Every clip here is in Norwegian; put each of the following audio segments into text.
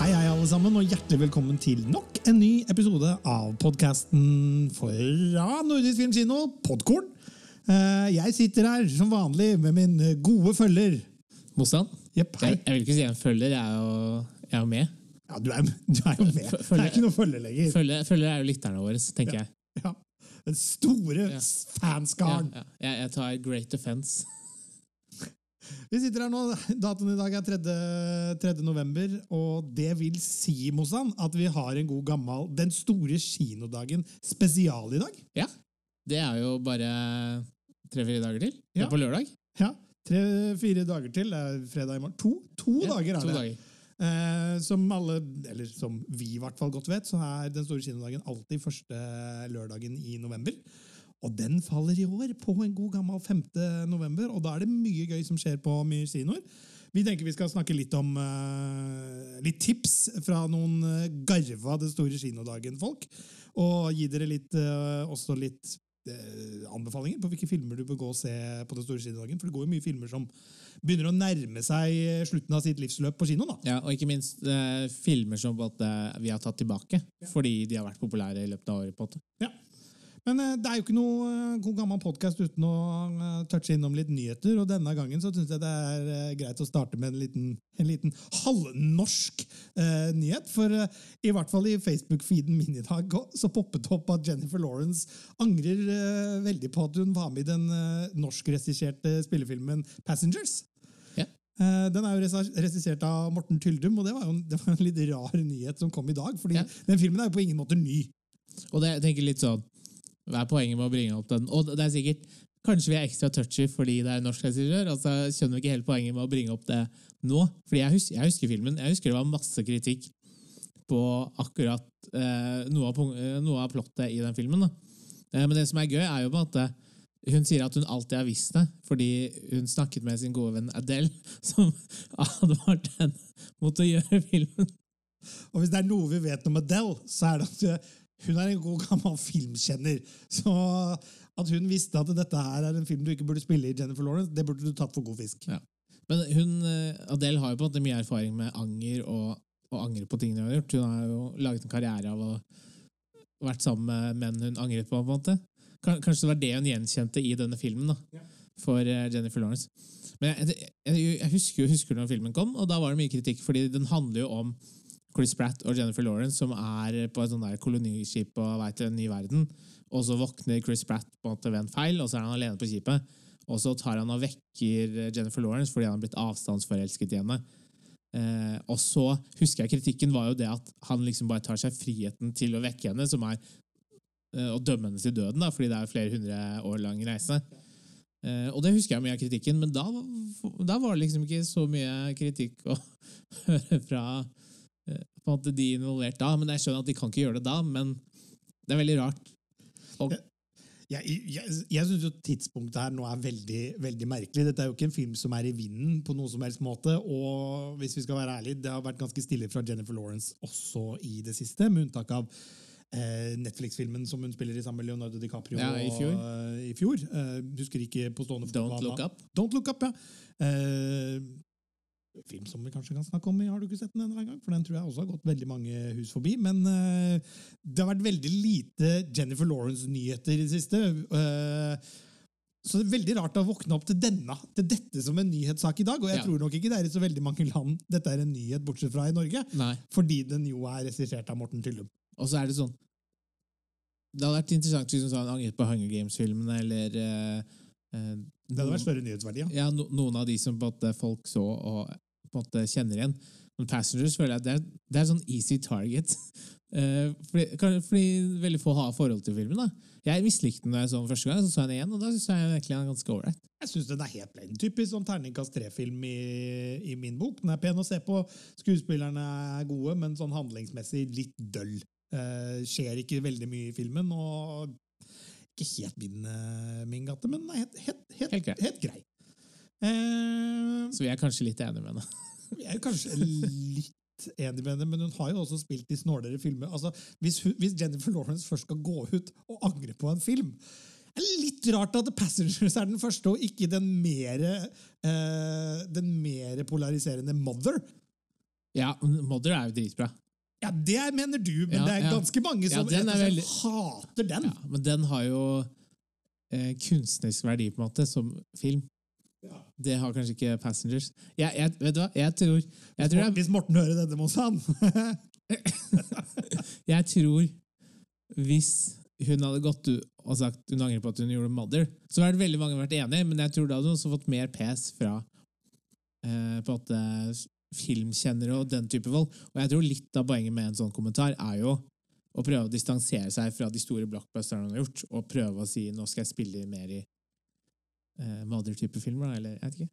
Hei, hei, alle sammen, og hjertelig velkommen til nok en ny episode av podkasten fra Nordisk Filmkino, Podkorn. Eh, Jeg sitter her som vanlig med min gode følger. Motstand? Yep, hei. Jeg, jeg vil ikke si en følger, jeg er jo, jeg er med. Ja, du er, du er jo med. Det er ikke noe følger lenger. Følger, følger er jo lytterne våre, tenker jeg. Ja. Den store Ja. fanskaren. Ja, ja. Jeg, jeg tar great offense. Vi sitter her nå, Datoen i dag er 3. 3. november, og det vil si Mossan, at vi har en god gammel Den store kinodagen spesial i dag. Ja, det er jo bare tre-fire dager til. Det Ja. er på lørdag. Ja, Tre-fire dager til. Det er fredag i morgen. To, to Ja, dager er to det. dager. Eh, som alle, eller som vi i hvert fall godt vet, så er Den store kinodagen alltid første lørdagen i november. Og den faller i år på en god gammel 5. november, og da er det mye gøy som skjer på mye kinoer. Vi tenker vi skal snakke litt om uh, litt tips fra noen uh, garva Det store kinodagen-folk. Og gi dere litt, uh, også litt anbefalinger på hvilke filmer du bør gå og se på Den store kinodagen. For det går jo mye filmer som begynner å nærme seg slutten av sitt livsløp på kino. da. Ja, og ikke minst eh, filmer som vi har tatt tilbake fordi de har vært populære i løpet av året. på en måte. Ja. Men eh, det er jo ikke noe eh, god gammel podkast uten å eh, touche innom litt nyheter. Og denne gangen så syns jeg det er greit å starte med en liten, en liten halvnorsk eh, nyhet. For eh, i hvert fall i Facebook-feeden min i dag så poppet det opp at Jennifer Lawrence angrer eh, veldig på at hun var med i den eh, norskregisserte spillefilmen Passengers. Den er jo regissert av Morten Tyldum, og det var jo en, det var en litt rar nyhet som kom i dag. fordi Ja. den filmen er jo på ingen måte ny. Og det, jeg tenker litt sånn, Hva er poenget med å bringe opp den? Og det er sikkert, Kanskje vi er ekstra touchy fordi det er en norsk regissør. Altså, jeg skjønner ikke helt poenget med å bringe opp det nå. Fordi jeg husker, jeg husker filmen. Jeg husker det var masse kritikk på akkurat eh, noe, av, eh, noe av plottet i den filmen. Eh, men det som er gøy, er jo på en måte hun sier at hun alltid har visst det, fordi hun snakket med sin gode venn Adele, som advarte henne mot å gjøre filmen. Og hvis det er noe vi vet om Adele, så er det at hun er en god gammel filmkjenner. Så at hun visste at dette her er en film du ikke burde spille i Jennifer Lawrence, det burde du tatt for god fisk. Ja. Men hun, eh, Adele har jo på en måte mye erfaring med anger og, og angre på tingene hun har gjort. Hun har jo laget en karriere av å vært sammen med menn hun angret på. på en måte. Kanskje det var det hun gjenkjente i denne filmen da, Ja. for eh, Jennifer Lawrence. Men jeg, jeg, jeg husker jo husker når filmen kom, og da var det mye kritikk, fordi den handler jo om Chris Pratt og Jennifer Lawrence som er på et sånt der koloniskip på vei til en ny verden. Og så våkner Chris Pratt på en måte ved en feil, og så er han alene på skipet. Og så tar han og vekker Jennifer Lawrence fordi han har blitt avstandsforelsket i henne. Eh, og så husker jeg kritikken var jo det at han liksom bare tar seg friheten til å vekke henne, som er eh, å dømme henne til døden, da, fordi det er flere hundre år lang reise. Eh, og det husker jeg mye av kritikken, men da, da var det liksom ikke så mye kritikk å høre fra på en måte de involvert da. Men jeg skjønner at de kan ikke gjøre det da, men det er veldig rart. Og, Jeg, jeg, jeg syns tidspunktet her nå er veldig, veldig merkelig. Dette er jo ikke en film som er i vinden på noen som helst måte. Og hvis vi skal være ærlige, det har vært ganske stille fra Jennifer Lawrence også i det siste, med unntak av eh, Netflix-filmen som hun spiller i sammen med Leonardo DiCaprio Ja, i fjor. eh, i fjor. Uh, husker ikke på stående fot Don't Look Up. Don't Look Up, ja. Eh, film som vi kanskje kan snakke om i Har du ikke sett den en gang? For den tror jeg også har gått veldig mange hus forbi. Men uh, det har vært veldig lite Jennifer Lawrence-nyheter i det siste. Uh, så det er veldig rart å våkne opp til denne, til dette som en nyhetssak i dag. Og jeg Ja. tror nok ikke det er i så veldig mange land dette er en nyhet, bortsett fra i Norge. nei. Fordi den jo er regissert av Morten Tyllum. Og så er det sånn Det hadde vært interessant hvis hun angret på Hunger Games-filmene, eller uh, eh, Det hadde vært større nyhetsverdi. Ja. ja, no, noen av de som folk så og på en måte kjenner igjen. Men Passengers føler jeg det er, det er sånn easy target. Eh, fordi, kan- fordi veldig få har forhold til filmen. da. Jeg mislikte den da jeg så den første gang, så så jeg den igjen, og da synes jeg egentlig den er ganske ålreit. Jeg syns den er helt plain. Typisk sånn terningkast tre-film i, i min bok. Den er pen å se på, skuespillerne er gode, men sånn handlingsmessig litt døll. Eh, skjer ikke veldig mye i filmen, og ikke helt min, eh, min gate, men helt, helt, helt, Helt grei. helt grei. Eh, Så vi er kanskje litt enige med henne. vi er kanskje litt enig med henne, men hun har jo også spilt i snålere filmer. Altså, hvis, hun, hvis Jennifer Lawrence først skal gå ut og angre på en film det er litt rart at The Passengers er den første, og ikke den mer, eh, den mer polariserende Mother. Ja, Mother er jo dritbra. Ja, det mener du, men Ja, det er ja. ganske mange som Ja, den veldig- hater den. Ja, men den har jo eh, kunstnerisk verdi, på en måte, som film. Ja. Det har kanskje ikke Passengers. Jeg, jeg, vet du hva? Jeg tror, jeg tror, jeg, Hvis Morten hører dette, må han. jeg tror hvis hun hadde gått ut og sagt hun angrer på at hun gjorde Mother, så hadde veldig mange vært enig, men jeg tror da hadde hun også fått mer pes fra eh, på måte filmkjennere og den type folk. Og jeg tror litt av poenget med en sånn kommentar er jo å prøve å distansere seg fra de store blockbusterne han har gjort, og prøve å si nå skal jeg spille mer i eh, Mother-type filmer, da, eller jeg vet ikke.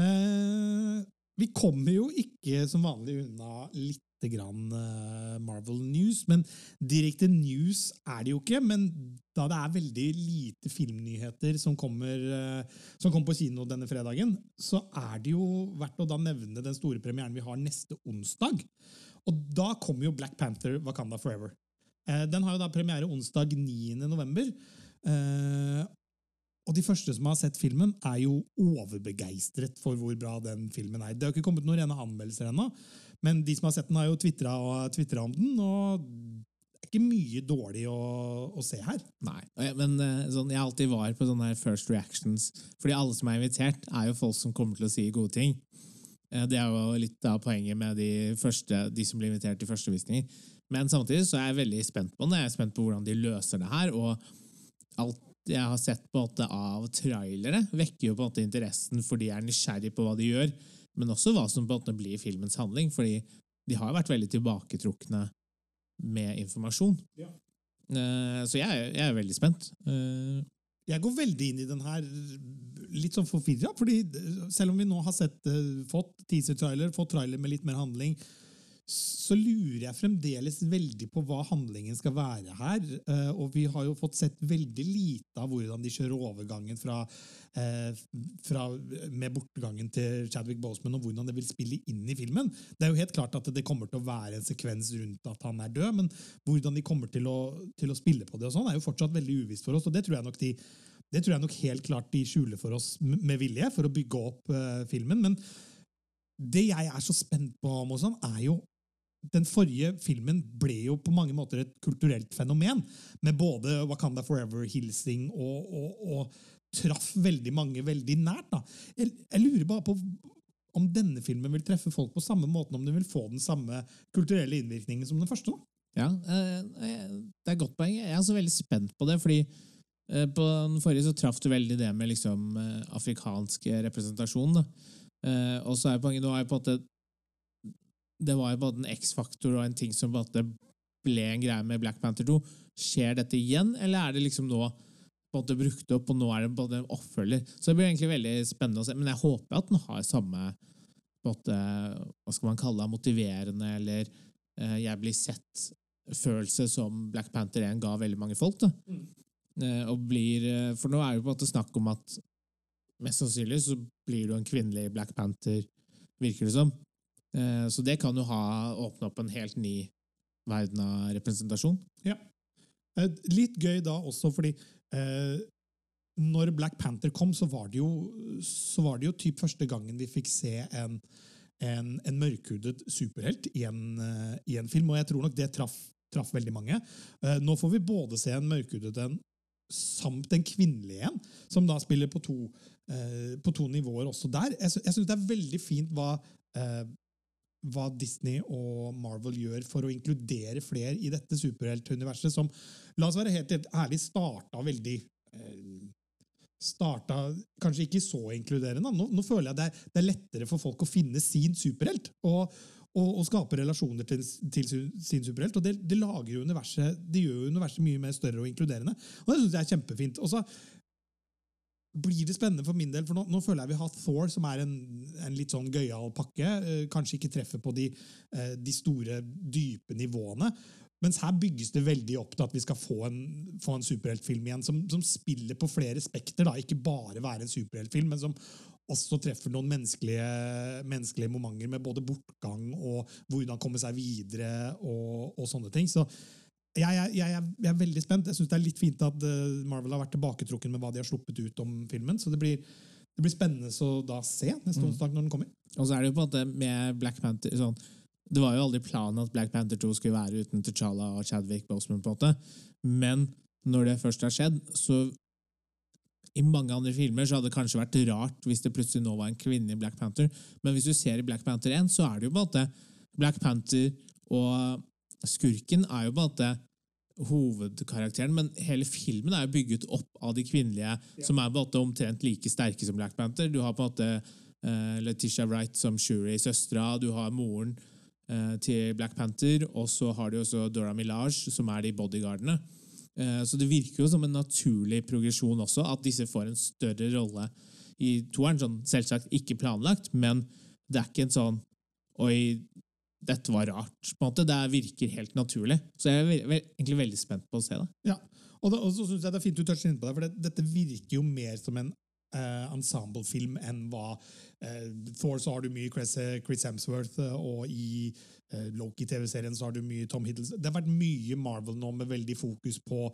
Eh, vi kommer jo ikke som vanlig unna litt grann eh, Marvel News, men direkte news er det jo ikke. Men da det er veldig lite filmnyheter som kommer, eh, som kommer på kino denne fredagen, så er det jo verdt å da nevne den store premieren vi har neste onsdag. Og da kommer jo Black Panther Wakanda Forever. Eh, Den har jo da premiere onsdag 9. og de første som har sett filmen, er jo overbegeistret for hvor bra den filmen er. Det har ikke kommet noen rene anmeldelser ennå, men de som har sett den, har jo tvitra om den, og det er ikke mye dårlig å, å se her. Nei, men eh, sånn, jeg alltid var på sånne her first reactions, fordi alle som er invitert, er jo folk som kommer til å si gode ting. Eh, Det er jo litt av poenget med de, første, de som blir invitert til førstevisninger. Men samtidig så er jeg veldig spent på den. Jeg er spent på hvordan de løser det her. Og alt jeg har sett på en måte av trailere, vekker jo på en måte interessen fordi jeg er nysgjerrig på hva de gjør, men også hva som på en måte blir filmens handling. Fordi de har vært veldig tilbaketrukne med informasjon. Ja. Så jeg, jeg er veldig spent. Eh, Jeg går veldig inn i den her litt sånn forvirra, fordi selv om vi nå har sett, eh, fått teaser-trailer, fått trailer med litt mer handling, så lurer jeg fremdeles veldig på hva handlingen skal være her. Eh, Og vi har jo fått sett veldig lite av hvordan de kjører overgangen fra, eh, fra med bortgangen til Chadwick Boseman, og hvordan det vil spille inn i filmen. Det er jo helt klart at det kommer til å være en sekvens rundt at han er død, men hvordan de kommer til å, til å spille på det, og sånn er jo fortsatt veldig uvisst for oss. og det tror jeg nok de det tror jeg nok helt klart de skjuler for oss med vilje, for å bygge opp eh, filmen. Men det jeg er så spent på, Mozan, er jo den forrige filmen ble jo på mange måter et kulturelt fenomen, med både Wakanda Forever-hilsing og, og, og traff veldig mange veldig nært. Jeg, jeg lurer bare på om denne filmen vil treffe folk på samme måten, om den vil få den samme kulturelle innvirkningen som den første. Da. Ja, eh, eh, det er et godt poeng. Jeg er så veldig spent på det, fordi eh, på den forrige så traff du veldig det med liksom afrikansk representasjon. Da. Og så er poenget nå er på måte Det var jo både en X-faktor og en ting som ble en greie med Black Panther 2. Skjer dette igjen, eller er det liksom nå måte brukt opp, og nå er det både oppfølger? Så det blir egentlig veldig spennende å se. Men jeg håper at den har samme måte, hva skal man kalle det, motiverende eller eh, jeg blir sett-følelse som Black Panther 1 ga veldig mange folk. da. Eh, og blir, eh, for nå er det på en måte snakk om at mest sannsynlig så blir du en kvinnelig Black Panther, virker det som. Eh, så det kan jo ha åpne opp en helt ny verden av representasjon. Ja. Eh, Litt gøy da også, fordi eh, når Black Panther kom, så var det jo, så var det jo typ første gangen vi fikk se en, en, en mørkhudet superhelt i en, eh, i en film, og jeg tror nok det traff, traff veldig mange. Eh, nå får vi både se en mørkhudet en samt en kvinnelig en, som da spiller på to, eh, på to nivåer også der. Jeg, sy- jeg syns det er veldig fint hva eh, hva Disney og Marvel gjør for å inkludere flere i dette superheltuniverset, som, la oss være helt ærlig, starta veldig eh, Starta kanskje ikke så inkluderende. Nå, nå føler jeg det er, det er lettere for folk å finne sin superhelt. Og, og, og skape relasjoner til, til sin superhelt. Og det, det, lager jo universet, det gjør jo universet mye mer større og inkluderende. Og det syns jeg er kjempefint. Og så blir det spennende for min del, for nå, nå føler jeg vi har Thor, som er en, en litt sånn gøyal pakke. Eh, kanskje ikke treffer på de, eh, de store, dype nivåene. Mens her bygges det veldig opp til at vi skal få en, få en superheltfilm igjen som, som spiller på flere spekter. Da. Ikke bare være en superheltfilm, men som også treffer noen menneskelige, menneskelige momenter med både bortgang og hvordan komme seg videre og, og sånne ting. Så jeg, jeg, jeg, jeg er veldig spent. Jeg syns det er litt fint at eh, Marvel har vært tilbaketrukken med hva de har sluppet ut om filmen. Så det blir, det blir spennende å da se neste onsdag når den kommer. Og så er det jo på en måte med Black Panther sånn, Det var jo aldri planen at Black Panther 2 skulle være uten T'Challa og Chadwick Boseman, på en måte. Men når det først har skjedd, så i mange andre filmer så hadde det kanskje vært rart hvis det plutselig nå var en kvinne i Black Panther, men hvis du ser i Black Panther 1, så er det jo på en måte Black Panther og skurken er jo på en måte hovedkarakteren, men hele filmen er jo bygget opp av de kvinnelige, som er på en måte omtrent like sterke som Black Panther. Du har på en måte uh, Letitia Wright som Shuri, søstera, du har moren uh, til Black Panther, og så har du også Dora Milage, som er de bodyguardene. Uh, så det virker jo som en naturlig progresjon også, at disse får en større rolle i toeren. Sånn, selvsagt ikke planlagt, men det er ikke en sånn Oi, dette var rart. på en måte. Det virker helt naturlig. Så jeg er egentlig veldig spent på å se det. Ja, Og, det, og så synes jeg det er fint du toucher inn på det, for det, dette virker jo mer som en uh, ensemblefilm enn hva uh, Thor så har du mye Chris, Chris Hemsworth, uh, og i Loki-TV-serien så har du mye Tom Hiddleston. Det har vært mye Marvel nå med veldig fokus på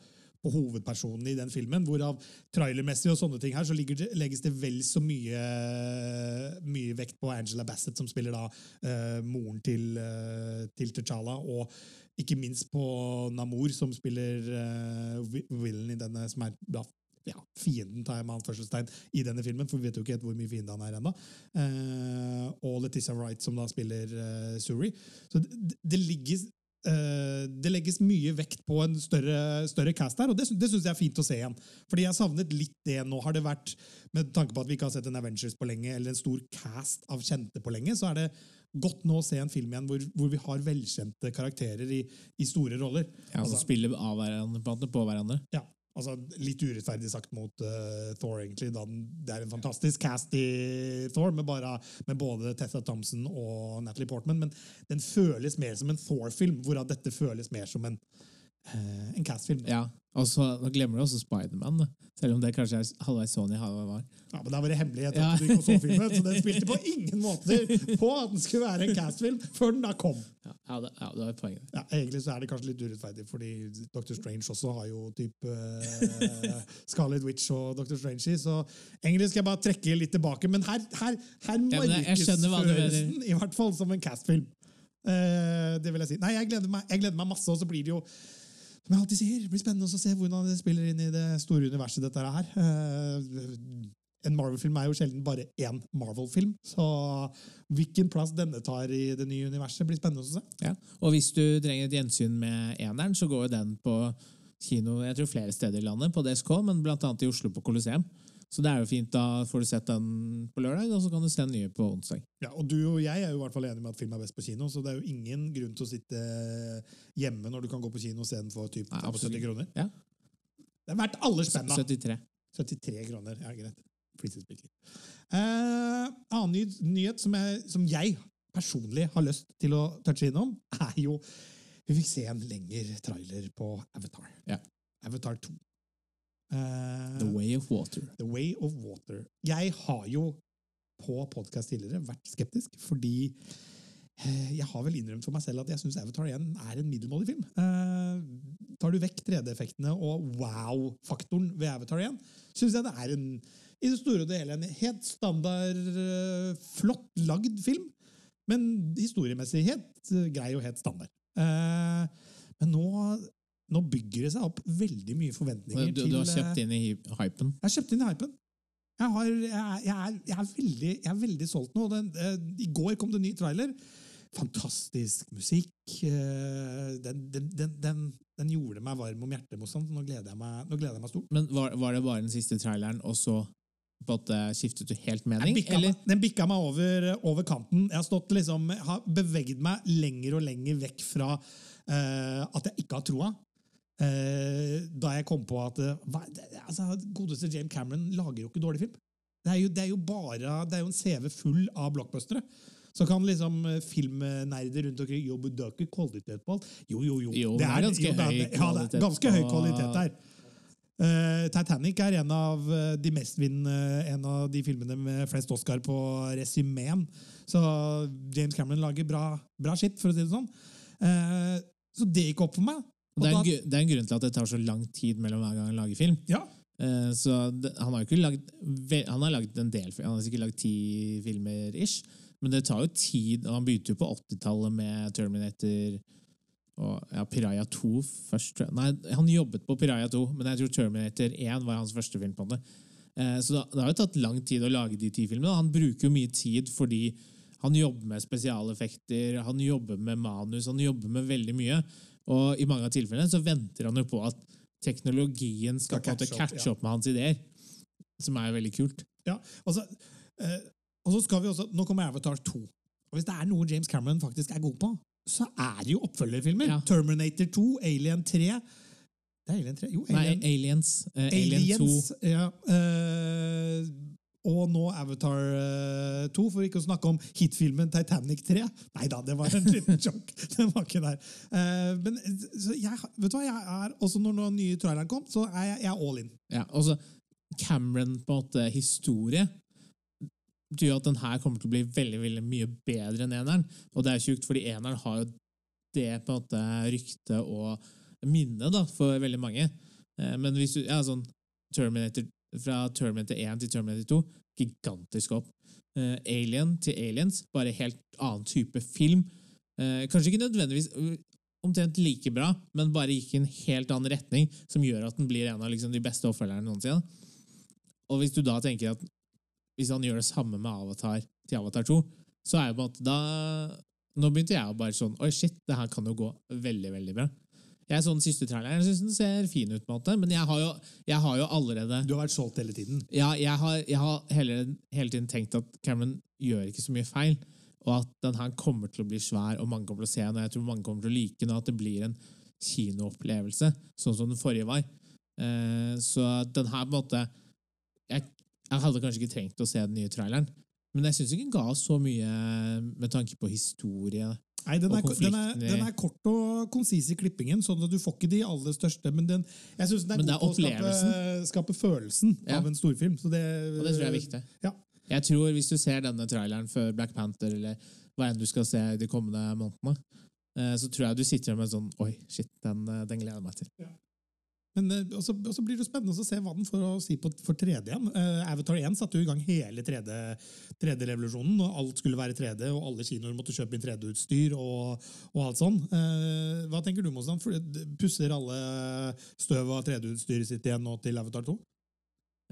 på hovedpersonen i den filmen. Hvorav trailermessig og sånne ting her, så det, legges det vel så mye, mye vekt på Angela Bassett, som spiller da uh, moren til, uh, til T'Challa, og ikke minst på Namor, som spiller uh, Willen i denne, som er da ja, fienden tar jeg med anførselstegn i denne filmen, for vi vet jo ikke helt hvor mye fiende han er ennå. Uh, og Letitia Wright, som da spiller uh, Suri. Så det, det ligger Eh, det legges mye vekt på en større, større cast her, og det, det syns jeg er fint å se igjen. Fordi jeg savnet litt det nå. Har det vært, Med tanke på at vi ikke har sett en Avengers på lenge, eller en stor cast av kjente på lenge, så er det godt nå å se en film igjen hvor, hvor vi har velkjente karakterer i, i store roller. Ja, altså, altså spiller av hverandre på hverandre. Ja, Altså, litt urettferdig sagt mot uh, Thor, egentlig. Da det er en fantastisk cast i Thor, med, bare, med, både Tessa Thompson og Natalie Portman. Men den føles mer som en Thor-film, hvorav dette føles mer som en, en cast-film. Ja, og så glemmer du også Spiderman, selv om det kanskje er halvveis Sony var. Ja, men Da var det hemmelighet at du ikke så filmen, så den spilte på ingen måter på at den skulle være en cast-film før den da kom. Ja, det, ja, det var poenget. Ja, egentlig så er det kanskje litt urettferdig, fordi Dr. Strange også har jo type uh, Scarlet Witch og Dr. Strange i, så egentlig skal jeg bare trekke litt tilbake. Men her, her, her markedsføres den i hvert fall som en cast-film. Uh, det vil jeg si. Nei, jeg gleder, meg, jeg gleder meg masse, og så blir det jo som jeg alltid sier, det blir spennende å se hvordan det spiller inn i det store universet. dette her. Uh, en Marvel-film er jo sjelden bare én Marvel-film. Så hvilken plass denne tar i det nye universet, blir spennende å se. Ja. Og hvis du trenger et gjensyn med eneren, så går jo den på kino jeg tror flere steder i landet, på DSK, men blant annet i Oslo på Colosseum. Så det er jo fint, da får du sett den på lørdag, og så kan du se den nye på onsdag. Ja, og Du og jeg er jo i hvert fall enige med at film er best på kino, så det er jo ingen grunn til å sitte hjemme når du kan gå på kino og se den for typ 70 kroner. Ja. Det er verdt alle spenna! 73. 73 kroner, ja, greit. Uh, annen ny, nyhet som jeg, som jeg, personlig har lyst til å touche innom, er jo Vi fikk se en lengre trailer på Avatar. Ja. Avatar 2. Uh, The Way of Water. The Way of Water. Jeg har jo på podkast tidligere vært skeptisk, fordi uh, jeg har vel innrømt for meg selv at jeg syns Avatar 1 er en middelmådig film. Uh, tar du vekk 3D-effektene og wow-faktoren ved Avatar 1, syns jeg det er en i det store og det hele en helt standard, flott lagd film. Men historiemessig helt grei og helt standard. Men nå nå bygger det seg opp veldig mye forventninger. Du, du har kjøpt inn i hypen? Jeg har kjøpt inn i hypen. Jeg, har, jeg, jeg, er, jeg, er, veldig, er veldig solgt nå. Den, eh, I går kom det en ny trailer. Fantastisk musikk. Eh, den, den, den, den, gjorde meg varm om hjertet. Nå gleder jeg meg, gleder meg stort. Men var, var, det bare den siste traileren, og så på at skiftet du helt mening? Bikka meg, den bikka meg over, over, kanten. Jeg har, stått liksom, har beveget meg lenger og lenger vekk fra uh, at jeg ikke har troa. Eh, da jeg kom på at eh, altså, Godeste James Cameron lager jo ikke dårlig film. Det er jo, det er jo bare, det er jo en CV full av blockbustere. Så kan liksom eh, filmnerder rundt omkring Jo, men det er ikke kvalitet på alt. Jo, jo, jo. jo det, er, ganske, jo, det, er, ja, det er ganske høy kvalitet der. Uh, Titanic er en av de mestvinnende En av de filmene med flest Oscar på resymeen. Så James Cameron lager bra, bra skitt, for å si det sånn. Uh, så det gikk opp for meg. Det er, en, det er, en, grunn til at det tar så lang tid mellom hver gang han lager film. Ja. Eh, så han har jo ikke lagd Han har lagd en del Han har sikkert lagd ti filmer ish, men det tar jo tid. og Han begynte jo på 80-tallet med Terminator og ja, Piraya 2 først. tror jeg. Nei, han jobbet på Piraya 2, men jeg tror Terminator 1 var hans første film på det. Eh, Så det har jo tatt lang tid å lage de ti filmene. Han bruker jo mye tid fordi han jobber med spesialeffekter, han jobber med manus, han jobber med veldig mye. Og i mange av tilfellene så venter han jo på at teknologien skal, Skal catche, måte opp, ja. med hans ideer. Som er veldig kult. Ja, altså, eh, og så skal vi også, Nå kommer Avatar 2. Og Hvis det er noe James Cameron faktisk er god på, så er det jo oppfølgerfilmer. Ja. Terminator 2, Alien 3 Det er Alien 3? Jo, Nei, Aliens. eh, Alien 2. Ja, eh, og nå Avatar eh, 2, for ikke å snakke om hitfilmen Titanic 3. Nei da, det var en liten joke. Den var ikke der. Eh, men jeg, vet du hva, jeg er, også når den nye traileren kom, så er jeg, jeg er all in. Ja, og så Cameron på en måte historie jo at den her kommer til å bli veldig veldig mye bedre enn eneren. Og det er tjukt, fordi eneren har jo det på en måte ryktet og minnet for veldig mange. Eh, Men hvis du, ja, sånn Terminator, fra Terminator 1 til Terminator 2, gigantisk opp. Uh, Alien til Aliens, bare helt annen type film. Uh, Kanskje ikke nødvendigvis øh, omtrent like bra, men bare gikk i en helt annen retning, som gjør at den blir en av liksom, de beste oppfølgerne noensinne. Og hvis du da tenker at hvis han gjør det samme med Avatar til Avatar 2, så er jo på en måte da Nå begynte jeg å bare sånn Oi, shit, det her kan jo gå veldig, veldig bra. Jeg så den siste traileren, syns den ser fin ut, på en måte, men jeg har jo, jeg har jo allerede Du har vært solgt hele tiden. ja, jeg har, jeg har hele, hele tiden tenkt at Cameron gjør ikke så mye feil, og at den her kommer til å bli svær, og mange kommer til å se den, og jeg tror mange kommer til å like den, og at det blir en kinoopplevelse, sånn som den forrige var. Eh, så den her på en måte jeg, jeg hadde kanskje ikke trengt å se den nye traileren, men jeg syns ikke den ga så mye med tanke på historie. Nei, den er, den, er, den er kort og konsis i klippingen, sånn at du får ikke de aller største. Men den, jeg synes den er god på å skape, skape følelsen Ja. av en storfilm. Så det, Og det tror jeg er viktig. Ja. Jeg tror Hvis du ser denne traileren før Black Panther, eller hva enn du skal se de kommende månedene, eh, så tror jeg du sitter med en sånn Oi, shit, den, eh, den gleder jeg meg til. Men så også, også blir det spennende å se hva den får å si på, for 3D igjen. Uh, Avatar 1 satte jo i gang hele 3D 3D-revolusjonen, og alt skulle være 3D, og alle kinoer måtte kjøpe inn 3D-utstyr og, og alt sånn. Uh, hva tenker du, Mosland? Pusser alle støv av 3D-utstyret sitt igjen nå til Avatar 2?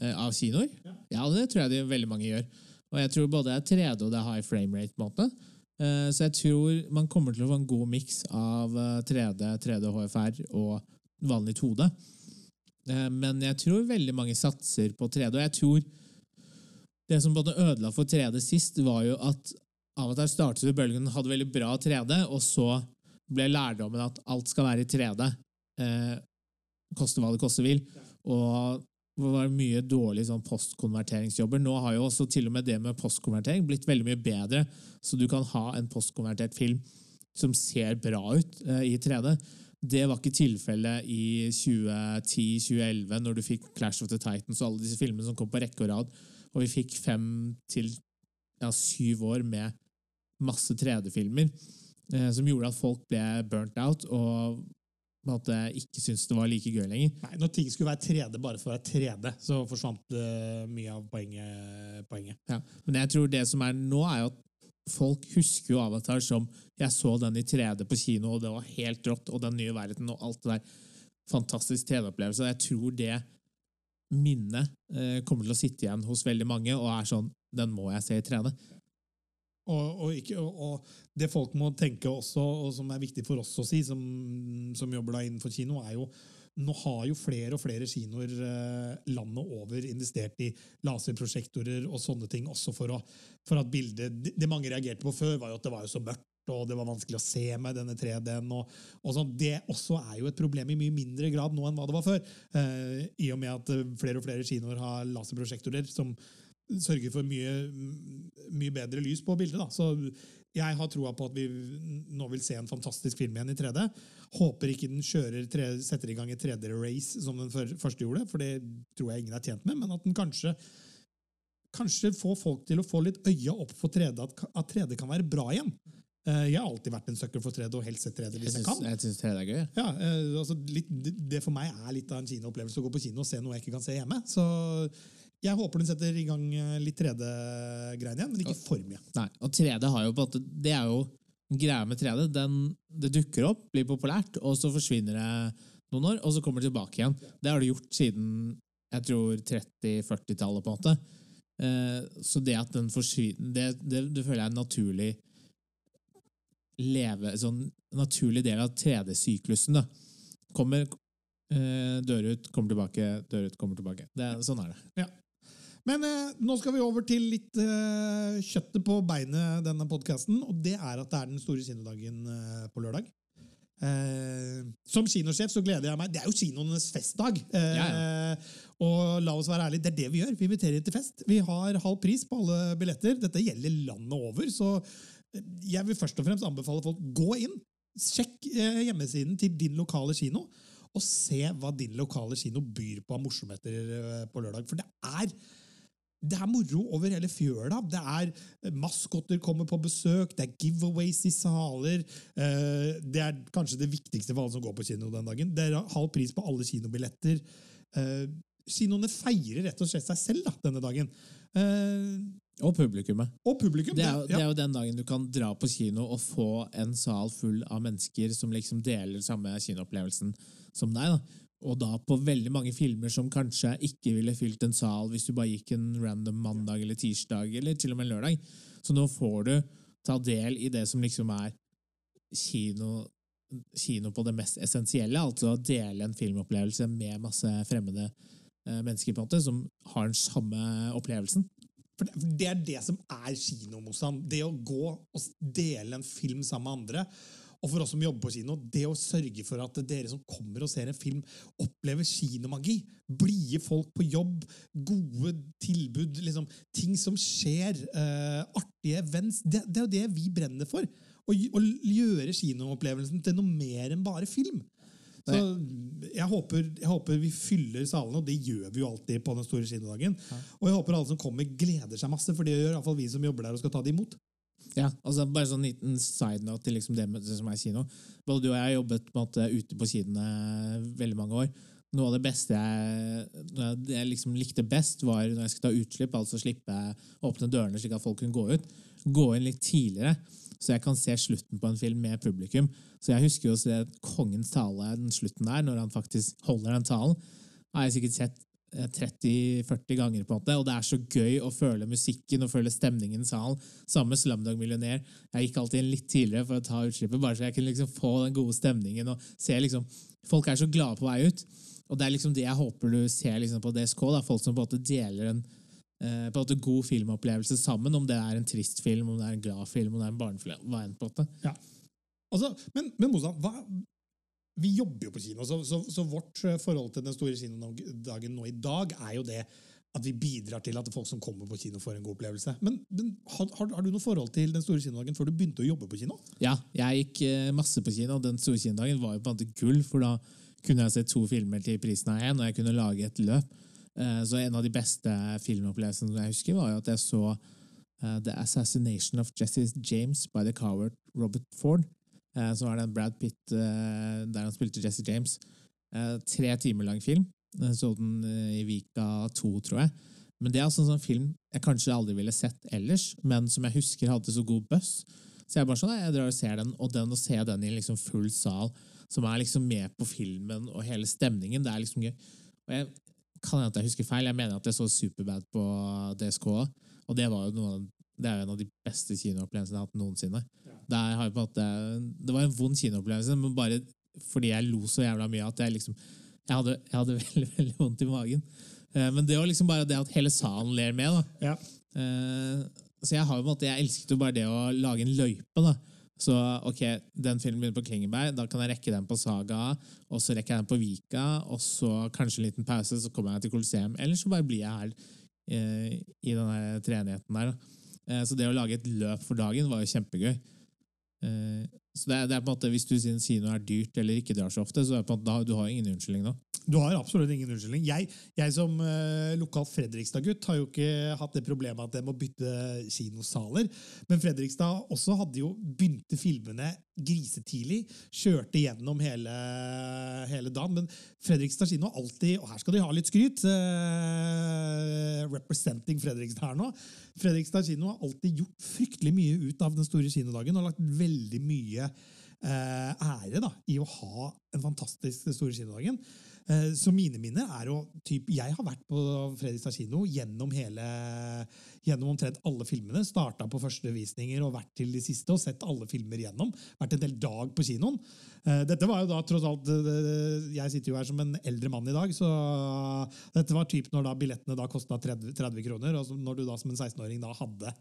Uh, Av kinoer? Ja. Ja, det tror jeg de veldig mange gjør. Og jeg tror både det er 3D og det er high frame rate. på en måte. Eh, Så jeg tror man kommer til å få en god miks av eh, 3D, 3D HFR og vanlig 2D. Eh, Men jeg tror veldig mange satser på 3D, og jeg tror det som både ødela for 3D sist, var jo at Avatar startet bølgen, hadde veldig bra 3D, og så ble lærdommen at alt skal være i 3D. Eh, koste hva det koste vil. Og det var mye dårlige sånn postkonverteringsjobber. Nå har jo også til og med det med postkonvertering blitt veldig mye bedre, så du kan ha en postkonvertert film som ser bra ut eh, i 3D. Det var ikke tilfellet i 2010-2011, når du fikk Clash of the Titans og alle disse filmene som kom på rekke og rad, og vi fikk fem til ja, syv år med masse 3D-filmer, eh, som gjorde at folk ble burnt out og at en ikke syntes det var like gøy lenger. Nei, Når ting skulle være 3D bare for å være 3D, så forsvant eh, mye av poenget. poenget. Ja. Men jeg tror det som er nå, er jo at folk husker jo Avatar som jeg så den i 3D på kino, og det var helt rått, og den nye verden og alt det der. Fantastisk 3D-opplevelse. Jeg tror det minnet eh, kommer til å sitte igjen hos veldig mange, og er sånn Den må jeg se i 3D. Og, og, ikke, og, og det folk må tenke også, og som er viktig for oss å si, som, som jobber da innenfor kino, er jo nå har jo flere og flere kinoer eh, landet over investert i laserprosjektorer og sånne ting, også for, å, for at bildet det, mange reagerte på før, var jo at det var jo så mørkt, og det var vanskelig å se med denne 3D-en. Og, og sånn. Det også er jo et problem i mye mindre grad nå enn hva det var før. Eh, I og med at eh, flere og flere kinoer har laserprosjektorer som sørger for mye, mye bedre lys på bildet. Da. Så jeg har troa på at vi nå vil se en fantastisk film igjen i 3D. Håper ikke den kjører, tre, setter i gang et 3D-race som den første gjorde, for det tror jeg ingen er tjent med, men at den kanskje Kanskje får folk til å få litt øya opp for 3D, at, at 3D kan være bra igjen. Eh, jeg har alltid vært en sucker for 3D, og helst sett 3D Jeg hvis jeg kan. jeg synes 3D er gøy. Ja, eh, altså litt, det det for meg er litt av en kinoopplevelse å gå på kino og se noe jeg ikke kan se hjemme. Så jeg håper den setter i gang eh, litt 3D-greiene igjen, men ikke for mye. Nei, og 3D har jo på en måte Det er jo greia med 3D. Den, det dukker opp, blir populært, og så forsvinner det noen år, og så kommer det tilbake igjen. Det har det gjort siden jeg tror 30-40-tallet, på en måte. Eh, så det at den forsvinner det, det, det føler jeg er en naturlig leve, sånn naturlig del av 3D-syklusen. da. Kommer, eh, dør ut, kommer tilbake, dør ut, kommer tilbake. Det, sånn er det. Men eh, nå skal vi over til litt eh, kjøttet på beinet denne podkasten, og det er at det er den store kinodagen eh, på lørdag. Eh, som kinosjef så gleder jeg meg. Det er jo kinoenes festdag. Eh, Ja, Og la oss være ærlige, det er det vi gjør. Vi inviterer til fest. Vi har halv pris på alle billetter. Dette gjelder landet over, så eh, jeg vil først og fremst anbefale folk gå inn. Sjekk hjemmesiden til din lokale kino, og se hva din lokale kino byr på av morsomheter på lørdag. For det er det er moro over hele fjøla. Det er eh, Maskotter kommer på besøk, det er giveaways i saler. eh, Det er kanskje det viktigste for alle som går på kino den dagen. Det er halv pris på alle kinobilletter. Eh, Kinoene feirer rett og slett seg selv da, denne dagen. Og publikummet. Og publikum. Det er, jo, det- det er jo den dagen du kan dra på kino og få en sal full av mennesker som liksom deler samme kinoopplevelsen som deg. da. Og da på veldig mange filmer som kanskje ikke ville fylt en sal hvis du bare gikk en random mandag eller tirsdag eller til og med lørdag. Så nå får du ta del i det som liksom er kino, kino på det mest essensielle, altså å dele en filmopplevelse med masse fremmede eh, mennesker på en måte, som har den samme opplevelsen. For det, er det som er kino, Mossan. Det å gå og dele en film sammen med andre. Og for oss som jobber på kino, det å sørge for at dere som kommer og ser en film, opplever kinomagi. Blide folk på jobb, gode tilbud, liksom, ting som skjer, uh, artige events. Det, det er jo det vi brenner for. Å, å gjøre kinoopplevelsen til noe mer enn bare film. Så jeg håper, jeg håper vi fyller salene, og det gjør vi jo alltid på den store kinodagen. Og jeg håper alle som kommer, gleder seg masse, for det gjør i hvert fall vi som jobber der og skal ta det imot. Ja, altså Bare sånn liten side note til liksom det, som er kino. Både du og jeg har jobbet på måte, ute på kinoene veldig mange år. Noe av det beste jeg, det jeg liksom likte best, var når jeg skulle ta utslipp, altså slippe å åpne dørene slik at folk kunne gå ut. Gå inn litt tidligere, så jeg kan se slutten på en film med publikum. Så jeg husker jo å se Kongens tale, den slutten der, når han faktisk holder den talen. har jeg sikkert sett 30-40 ganger, på en måte, og det er så gøy å føle musikken og føle stemningen i salen. Samme Slumdog Millionær. Jeg gikk alltid inn litt tidligere for å ta utslippet, bare så jeg kunne liksom få den gode stemningen. og se liksom, Folk er så glade på vei ut. Og det er liksom det jeg håper du ser liksom på DSK. Da, folk som på en måte deler en eh, på en måte god filmopplevelse sammen, om det er en trist film, om det er en glad film, om det er en barnefilm. Ja. Altså, men, men Mozart, hva, vi jobber jo på kino, så, så, så vårt eh, forhold til den store kinodagen nå i dag er jo det at vi bidrar til at folk som kommer på kino, får en god opplevelse. Men, men har, har, du noe forhold til den store kinodagen før du begynte å jobbe på kino? Ja, jeg gikk eh, masse på kino, den store kinodagen var jo på en måte gull, for da kunne jeg se to filmer til prisen av én, og jeg kunne lage et løp. Eh, Så en av de beste filmopplevelsene jeg husker, var jo at jeg så The Assassination of Jesse James by the coward Robert Ford. Eh, Som var den Brad Pitt eh, der han spilte Jesse James. Eh, Tre timer lang film. Jeg så den i Vika 2, tror jeg. Men det er altså en sånn film jeg kanskje aldri ville sett ellers, men som jeg husker hadde så god buzz. Så jeg bare sånn, jeg drar og ser den, og den å se den i liksom full sal, som er liksom med på filmen og hele stemningen, det er liksom gøy. Og jeg kan hende at jeg husker feil, jeg mener at jeg så Superbad på DSK, og det var jo noe det er jo en av de beste kinoopplevelsene jeg har hatt noensinne. Der har jeg på en måte, det var en vond kinoopplevelse, men bare fordi jeg lo så jævla mye at jeg liksom, jeg hadde, jeg hadde veldig, veldig vondt i magen. Eh, Men det var liksom bare det at hele salen ler med, da. Ja. Eh, så jeg har jo på en måte, jeg elsket jo bare det å lage en løype. da. Så ok, den filmen begynner på Klingeberg, da kan jeg rekke den på Saga, og så rekker jeg den på Vika, og så kanskje en liten pause, så kommer jeg til Colosseum. Eller så bare blir jeg her eh, i den treenigheten der. Eh, så det å lage et løp for dagen var jo kjempegøy. Eh, Så det er, det er på en måte, Hvis du sier kino er dyrt eller ikke drar så ofte, så er det på en måte, da, du har ingen unnskyldning da. Du har absolutt ingen unnskyldning. Jeg, jeg som uh, lokal Fredrikstad-gutt har jo ikke hatt det problemet at jeg må bytte kinosaler. Men Fredrikstad også hadde jo begynte filmene grisetidlig. Kjørte gjennom hele, hele dagen. Men Fredrikstad kino alltid Og her skal de ha litt skryt. Uh, representing Fredrikstad her nå. Fredrikstad kino har alltid gjort fryktelig mye ut av den store kinodagen og lagt veldig mye eh, ære da, i å ha en fantastisk store kinodagen. Eh, så mine minner er jo typ, Jeg har vært på Fredrikstad kino gjennom hele gjennom omtrent alle filmene. Starta på første visninger og vært til de siste og sett alle filmer gjennom. Vært en del dag på kinoen. Eh, dette var jo da tross alt Jeg sitter jo her som en eldre mann i dag, så dette var typ når da billettene da kosta 30, 30 kroner, og når du da som en 16-åring da hadde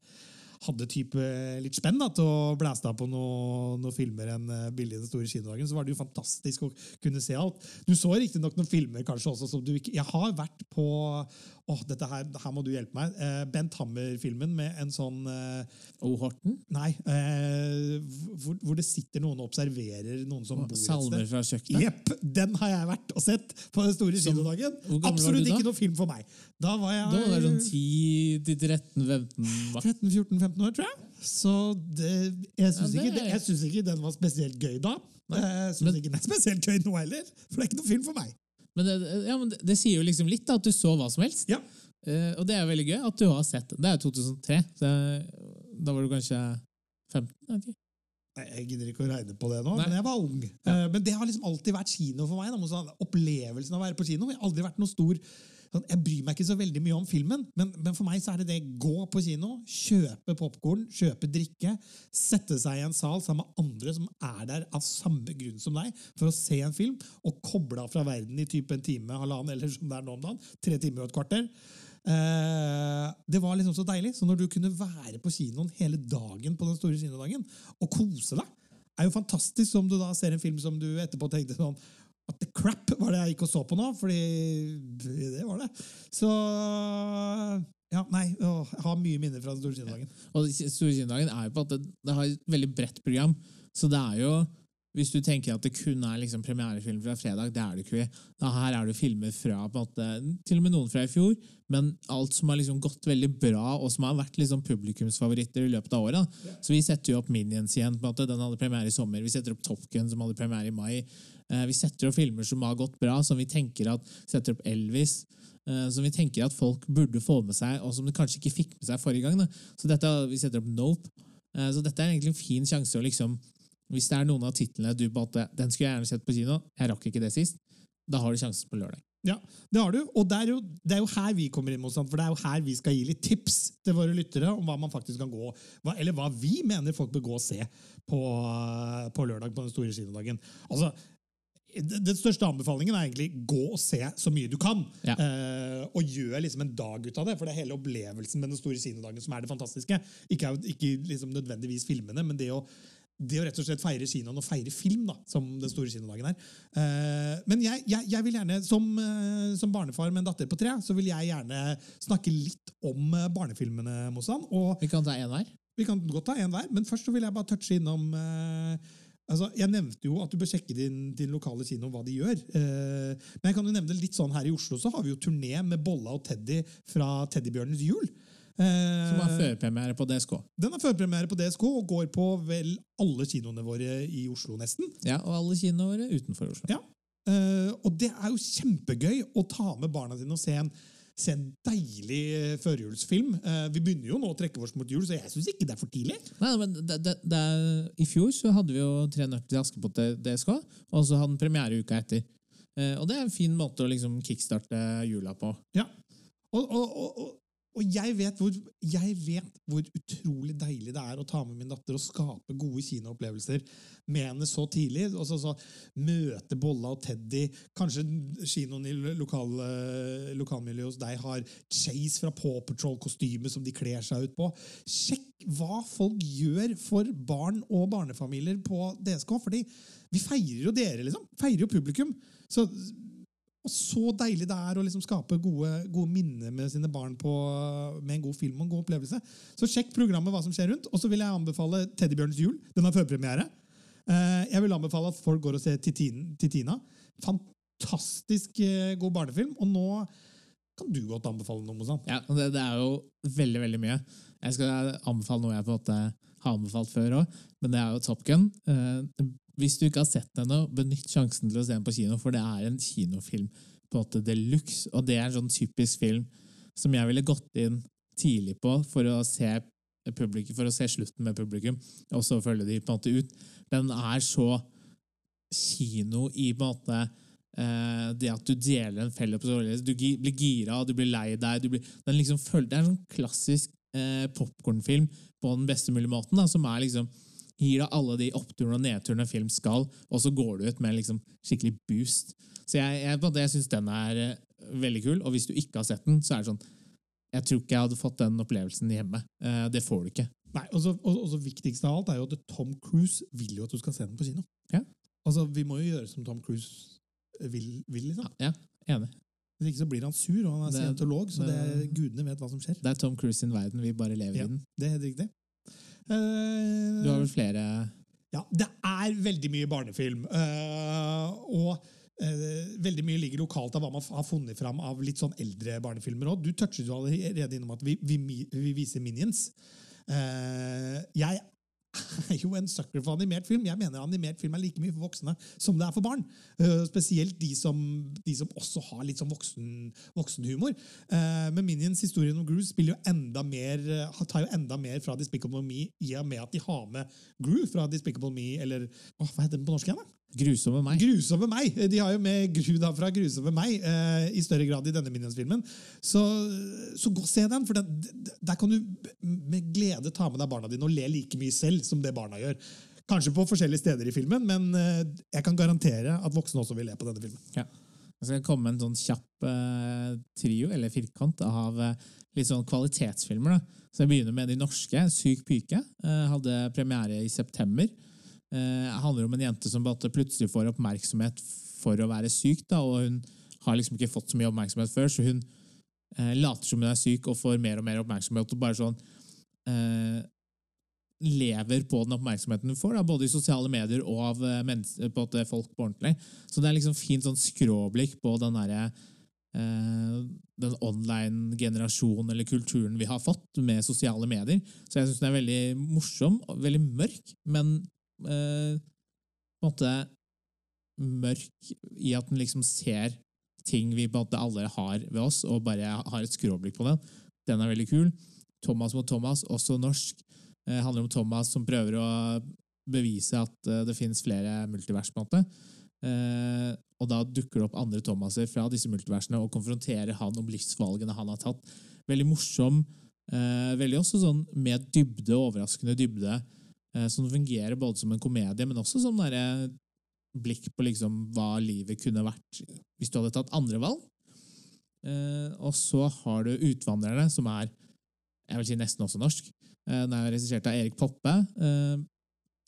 hadde type litt spenn da, til å blæste av på noen noe filmer enn billig den store kinodagen, så var det jo fantastisk å kunne se alt. Du så riktignok noen filmer kanskje også som du ikke Jeg har vært på åh, dette her, her må du hjelpe meg. Eh, Bent Hammer-filmen med en sånn eh, O. Horten? Nei. Eh, hvor, hvor, det sitter noen og observerer noen som bor et sted. Salmer fra kjøkkenet? Jepp! Den har jeg vært og sett på den store kinodagen. Absolutt ikke noe film for meg. Da var jeg Da var det sånn 10-13-15 13-14-15 år, tror jeg. Så det, jeg syns Ja, det ikke, ikke den var spesielt gøy da. Jeg syns men- ikke den er spesielt gøy nå heller, for det er ikke noe film for meg. Men, det, ja, men det, sier jo liksom litt da, at du så hva som helst. Ja. Uh, og det er veldig gøy at du har sett den. Det er jo 2003, så da var du kanskje 15? Okay. Nei, Jeg gidder ikke å regne på det nå, Nei. men jeg var ung. Eh, Men det har liksom alltid vært kino for meg. Da, opplevelsen av å være på kino. Jeg har aldri vært noe stor Jeg bryr meg ikke så veldig mye om filmen, men, men for meg så er det det gå på kino, kjøpe popkorn, kjøpe drikke, sette seg i en sal sammen med andre som er der av samme grunn som deg, for å se en film, og koble av fra verden i type en time, halvannen, eller som det er nå om dagen. Tre timer og et kvarter. Eh, det var liksom så deilig. Så når du kunne være på kinoen hele dagen på den store kinodagen og kose deg, er jo fantastisk om du da ser en film som du etterpå tenkte sånn At the crap var det jeg gikk og så på nå, fordi det var det. Så ja, nei, å, jeg har mye minner fra den Ja. Og Store er jo på at det, det har et veldig bredt program. Så det er jo Hvis du tenker at det kun er liksom premierefilm fra fredag, det er det ikke. Da her er det filmer fra måte, til og med noen fra i fjor, men alt som har liksom gått veldig bra, og som har vært liksom publikumsfavoritter i løpet av året. Ja. Så vi setter jo opp Minions igjen. på en måte, Den hadde premiere i sommer. Vi setter opp Top Gun, som hadde premiere i mai. Eh, vi setter opp filmer som har gått bra, som vi tenker at setter opp Elvis. eh, som vi tenker at folk burde få med seg, og som de kanskje ikke fikk med seg forrige gang. Da. Så dette, Vi setter opp Nope. Eh, så dette er egentlig en fin sjanse å liksom Hvis det er noen av titlene du på en måte, den skulle jeg gjerne sett på kino, jeg rakk ikke det sist, da har du sjansen på lørdag. Ja, det har du. Og det er, jo, det er jo her vi kommer inn, Motstand, for det er jo her vi skal gi litt tips til våre lyttere om hva man faktisk kan gå, hva, eller hva vi mener folk bør gå og se på, på lørdag på den store kinodagen. Altså, den største anbefalingen er egentlig gå og se så mye du kan. Ja. Uh, og gjør liksom en dag ut av det, for det er hele opplevelsen med den store kinodagen som er det fantastiske. Ikke, ikke liksom nødvendigvis filmene, men det å det å rett og slett feire kinoen og feire film, da, som den store kinodagen er. Uh, men jeg, jeg, jeg vil gjerne, som, uh, som barnefar med en datter på tre, så vil jeg gjerne snakke litt om barnefilmene, Mossan. Og Vi kan ta én hver. vi kan godt ta en hver, men først så vil jeg bare touche innom eh, altså Jeg nevnte jo at du bør sjekke din, din lokale kino hva de gjør. Eh, men jeg kan jo nevne litt sånn her i Oslo så har vi jo turné med Bolla og Teddy fra Teddybjørnens jul. Eh, Som har førpremiere på DSK. den har førpremiere på DSK og går på vel alle kinoene våre i Oslo, nesten. Ja, og alle kinoene våre utenfor Oslo. Ja. Eh, og det er jo kjempegøy å ta med barna sine og se en, se en deilig eh, førjulsfilm. Eh, vi begynner jo nå å trekke oss mot jul, så jeg syns ikke det er for tidlig. Nei, men det, det, det I fjor så hadde vi jo Tre nøtter til Askepott til DSK, og så hadde den premiere uka etter. Eh, og det er en fin måte å liksom kickstarte jula på. Ja. Og, og, og, og, jeg, vet hvor, jeg vet hvor utrolig deilig det er å ta med min datter og skape gode kinoopplevelser med henne så tidlig. Og så, så Møte Bolla og Teddy. Kanskje kinoen i lokal, lokalmiljøet hos deg har Chase fra Paw Patrol-kostyme som de kler seg ut på. Sjekk hva folk gjør for barn og barnefamilier på DSK. fordi vi feirer jo dere, liksom. Feirer jo publikum. Så og så deilig det er å liksom skape gode, gode minner med sine barn på, med en god film og en god opplevelse. Så sjekk programmet hva som skjer rundt. Og så vil jeg anbefale Teddybjørnens jul. Den har førpremiere. Eh, jeg vil anbefale at folk går og ser Titina. Fantastisk eh, god barnefilm. Og nå kan du godt anbefale noe, Mozan. Ja, det, det er jo veldig, veldig mye. Jeg skal anbefale noe jeg på en måte har anbefalt før òg, men det er jo Top Gun. Hvis du ikke har sett den ennå, benytt sjansen til å se den på kino, for det er en kinofilm på en måte de luxe, og det er en sånn typisk film som jeg ville gått inn tidlig på for å se publikum, for å se slutten med publikum, og så følge de på en måte ut. Den er så kino i på en måte eh, det at du deler en felle på Du blir gira, du blir lei deg. Blir, den liksom det er en sånn klassisk eh, popkornfilm på den beste mulige måten, da, som er liksom gir deg alle de oppturene og nedturene film skal, og så går du ut med liksom skikkelig boost. Så jeg, jeg, jeg syns den er eh, veldig kul, og hvis du ikke har sett den, så er det sånn Jeg tror ikke jeg hadde fått den opplevelsen hjemme. Eh, det får du ikke. Nei, og så, og, og så viktigst av alt er jo at Tom Cruise vil jo at du skal se den på kino. Ja. Altså, Vi må jo gjøre som Tom Cruise vil, vil liksom. Ja, enig. Hvis ikke så blir han sur, og han er scientolog, så det, det- gudene vet hva som skjer. Det er Tom Cruise sin verden, vi bare lever Ja. i den. Det er helt riktig. Du har vel flere Ja, det er veldig mye barnefilm. eh, og eh, veldig mye ligger lokalt av hva man har funnet fram av litt sånn eldre barnefilmer òg. Du touchet jo allerede innom at vi, vi, vi viser Minions. Eh, jeg er jo en sucker for animert film. Jeg mener animert film er like mye for voksne som det er for barn. Uh, spesielt de som, de som også har litt sånn voksen, voksenhumor. Uh, men Minions historien om Groove spiller jo enda mer, uh, tar jo enda mer fra Despicable Me i og med at de har med Groove fra Despicable Me, eller åh, hva heter den på norsk igjen? da? Grusomme meg. Grusomme meg! De har jo med Gru da fra Grusomme meg eh, i større grad i denne Minions-filmen. Så, så gå og se den, for den, der kan du med glede ta med deg barna dine og le like mye selv som det barna gjør. Kanskje på forskjellige steder i filmen, men eh, jeg kan garantere at voksne også vil le på denne filmen. Ja. Jeg skal komme med en sånn kjapp eh, trio, eller firkant, av eh, litt sånn kvalitetsfilmer. da. Så jeg begynner med de norske. Syk pike eh, hadde premiere i september. Eh, handler om en jente som plutselig får oppmerksomhet for å være syk, da, og hun har liksom ikke fått så mye oppmerksomhet før, så hun eh, later som hun er syk og får mer og mer oppmerksomhet. og bare sånn eh, lever på den oppmerksomheten hun får, da, både i sosiale medier og av eh, på måte folk på ordentlig. Så det er liksom fint sånn skråblikk på den derre eh, den online-generasjonen eller kulturen vi har fått med sosiale medier. Så jeg syns den er veldig morsom veldig mørk, men eh, på en måte mørk i at den liksom ser ting vi på en måte alle har ved oss, og bare har et skråblikk på den. Den er veldig kul. Thomas mot Thomas, også norsk. Eh, handler om Thomas som prøver å bevise at eh, det finnes flere multivers. på en måte. Eh, og da dukker det opp andre Thomaser fra disse multiversene og konfronterer han om livsvalgene han har tatt. Veldig morsom. Eh, veldig også sånn med dybde, overraskende dybde, som fungerer både som en komedie, men også som derre blikk på liksom hva livet kunne vært hvis du hadde tatt andre valg. Eh, og så har du Utvandrerne, som er jeg vil si nesten også norsk. Eh, Den er regissert av Erik Poppe. eh,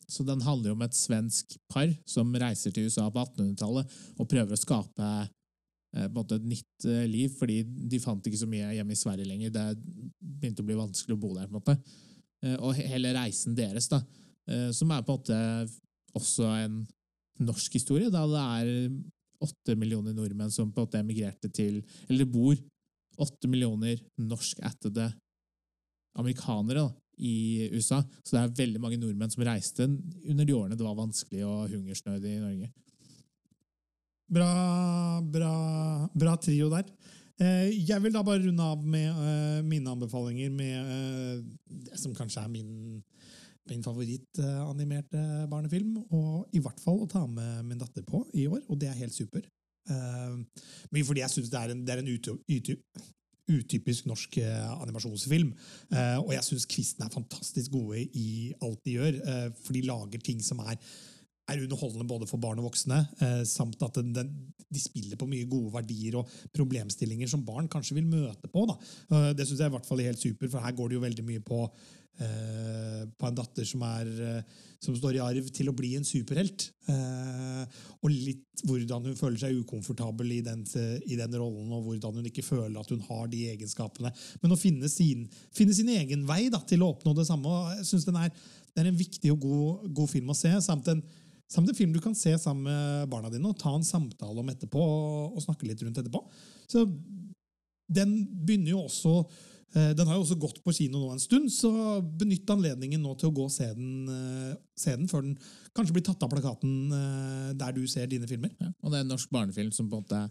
Så den handler om et svensk par som reiser til USA på 1800-tallet og prøver å skape eh, måte et nytt eh, liv, fordi de fant ikke så mye hjemme i Sverige lenger. Det begynte å bli vanskelig å bo der. på en måte. Eh, Og hele reisen deres, da, eh, som er på en måte også en norsk historie, da det er åtte millioner nordmenn som på en måte emigrerte til Eller bor åtte millioner norskættede amerikanere da, i USA. Så det er veldig mange nordmenn som reiste under de årene det var vanskelig og hungersnød i Norge. Bra, bra, bra trio der. Eh, Jeg vil da bare runde av med eh, mine anbefalinger med eh, det som kanskje er min, min favorittanimerte barnefilm. Og i hvert fall å ta med min datter på i år, og det er helt super. Mye fordi jeg syns det er en, det er en uty- uty- utypisk norsk animasjonsfilm. Og jeg syns kvisten er fantastisk gode i alt de gjør, for de lager ting som er er underholdende både for barn og voksne, eh, samt at den, den, de spiller på mye gode verdier og problemstillinger som barn kanskje vil møte på. Da. Eh, det syns jeg i hvert fall er helt super, for her går det jo veldig mye på, eh, på en datter som, er, som står i arv til å bli en superhelt. Og litt hvordan hun føler seg ukomfortabel i den, i den rollen, og hvordan hun ikke føler at hun har de egenskapene. Men å finne sin, finne sin egen vei da, til å oppnå det samme. og jeg synes den er det er en viktig og god, god film å se, samt en Samt en film du kan se sammen med barna dine og ta en samtale om etterpå. og snakke litt rundt etterpå. Så den begynner jo også eh, den har jo også gått på kino nå en stund, så benytt anledningen nå til å gå og se den, eh, se den før den kanskje blir tatt av plakaten eh, der du ser dine filmer. Ja. Og det er en norsk barnefilm som på en måte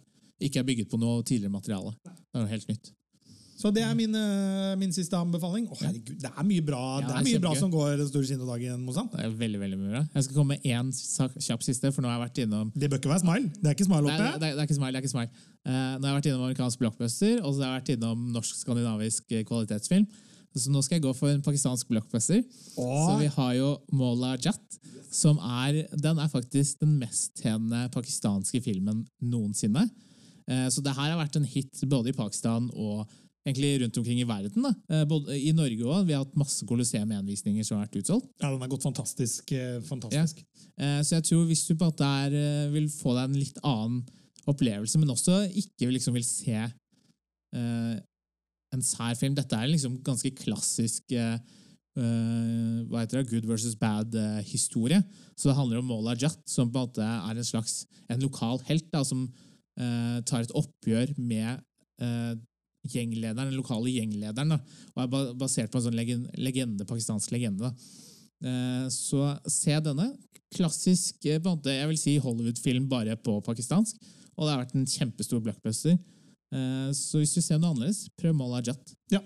ikke er bygget på noe tidligere materiale. Det er jo helt nytt. Så det er min, eh, min siste anbefaling. Å, herregud, det er mye bra, Ja, det det er er mye bra som går den store kinodagen. Det er veldig, veldig mye bra. Jeg skal komme med én sak- kjapp siste, for nå har jeg vært innom Det bør ikke være smile. Det er ikke smile Nei, oppe. det, er, det er ikke smile. det er ikke smile. Uh, nå har jeg vært innom amerikansk blockbuster, og så har jeg vært innom norsk-skandinavisk eh, kvalitetsfilm. Så nå skal jeg gå for en pakistansk blockbuster. Så vi har jo Mola Jat, som er Den er faktisk den mesttjenende pakistanske filmen noensinne. Uh, så det her har vært en hit både i Pakistan og egentlig rundt omkring i verden. da. Eh, både I Norge òg. Vi har hatt masse Colosseum-envisninger som har vært utsolgt. Ja, den har gått fantastisk. eh, fantastisk. Ja. Så jeg tror hvis du på en måte er, eh, vil få deg en litt annen opplevelse, men også ikke liksom vil se uh, en sær film Dette er liksom ganske klassisk eh, eh, hva heter det, good versus bad-historie. Så det handler om Mola Jat, som på en måte er en slags en lokal helt da, som eh, tar et oppgjør med eh, gjenglederen, den lokale gjenglederen, da, og er basert på en sånn legende, pakistansk legende. da. Eh, Så se denne. Klassisk, eh, på en måte, jeg vil si Hollywood-film bare på pakistansk. Og det har vært en kjempestor blockbuster. Eh, Så hvis du ser noe annerledes, prøv Mola Jat. Ja.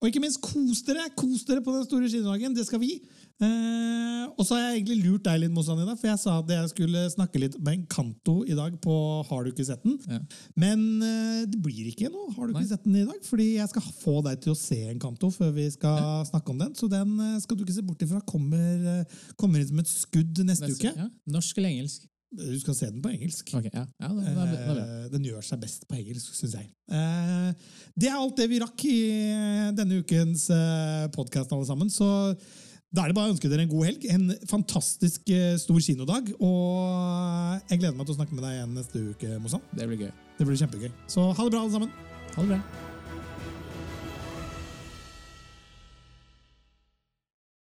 Og ikke minst, kos dere! Kos dere på den store kinodagen. Det skal vi. Eh, og så har jeg egentlig lurt deg litt, i dag, for jeg sa at jeg skulle snakke litt med en kanto i dag på Har du ikke sett den? Ja. Men eh, det blir ikke noe Har du ikke Nei. sett den i dag? Fordi jeg skal få deg til å se en kanto før vi skal snakke om den. Så den eh, skal du ikke se bort ifra. Kommer, eh, kommer inn som et skudd neste, uke. Ja. Norsk eller engelsk? Du skal se den på engelsk. Okay, ja. ja det, det, det. Eh, Den gjør seg best på engelsk, syns jeg. Eh, Det er alt det vi rakk i denne ukens podkast, alle sammen. Så da er det bare å ønske dere en god helg. En fantastisk eh, stor kinodag. Og jeg gleder meg til å snakke med deg igjen neste uke, Mozan. Det blir gøy. Det blir kjempegøy. Så ha det bra, alle sammen. Ha det bra.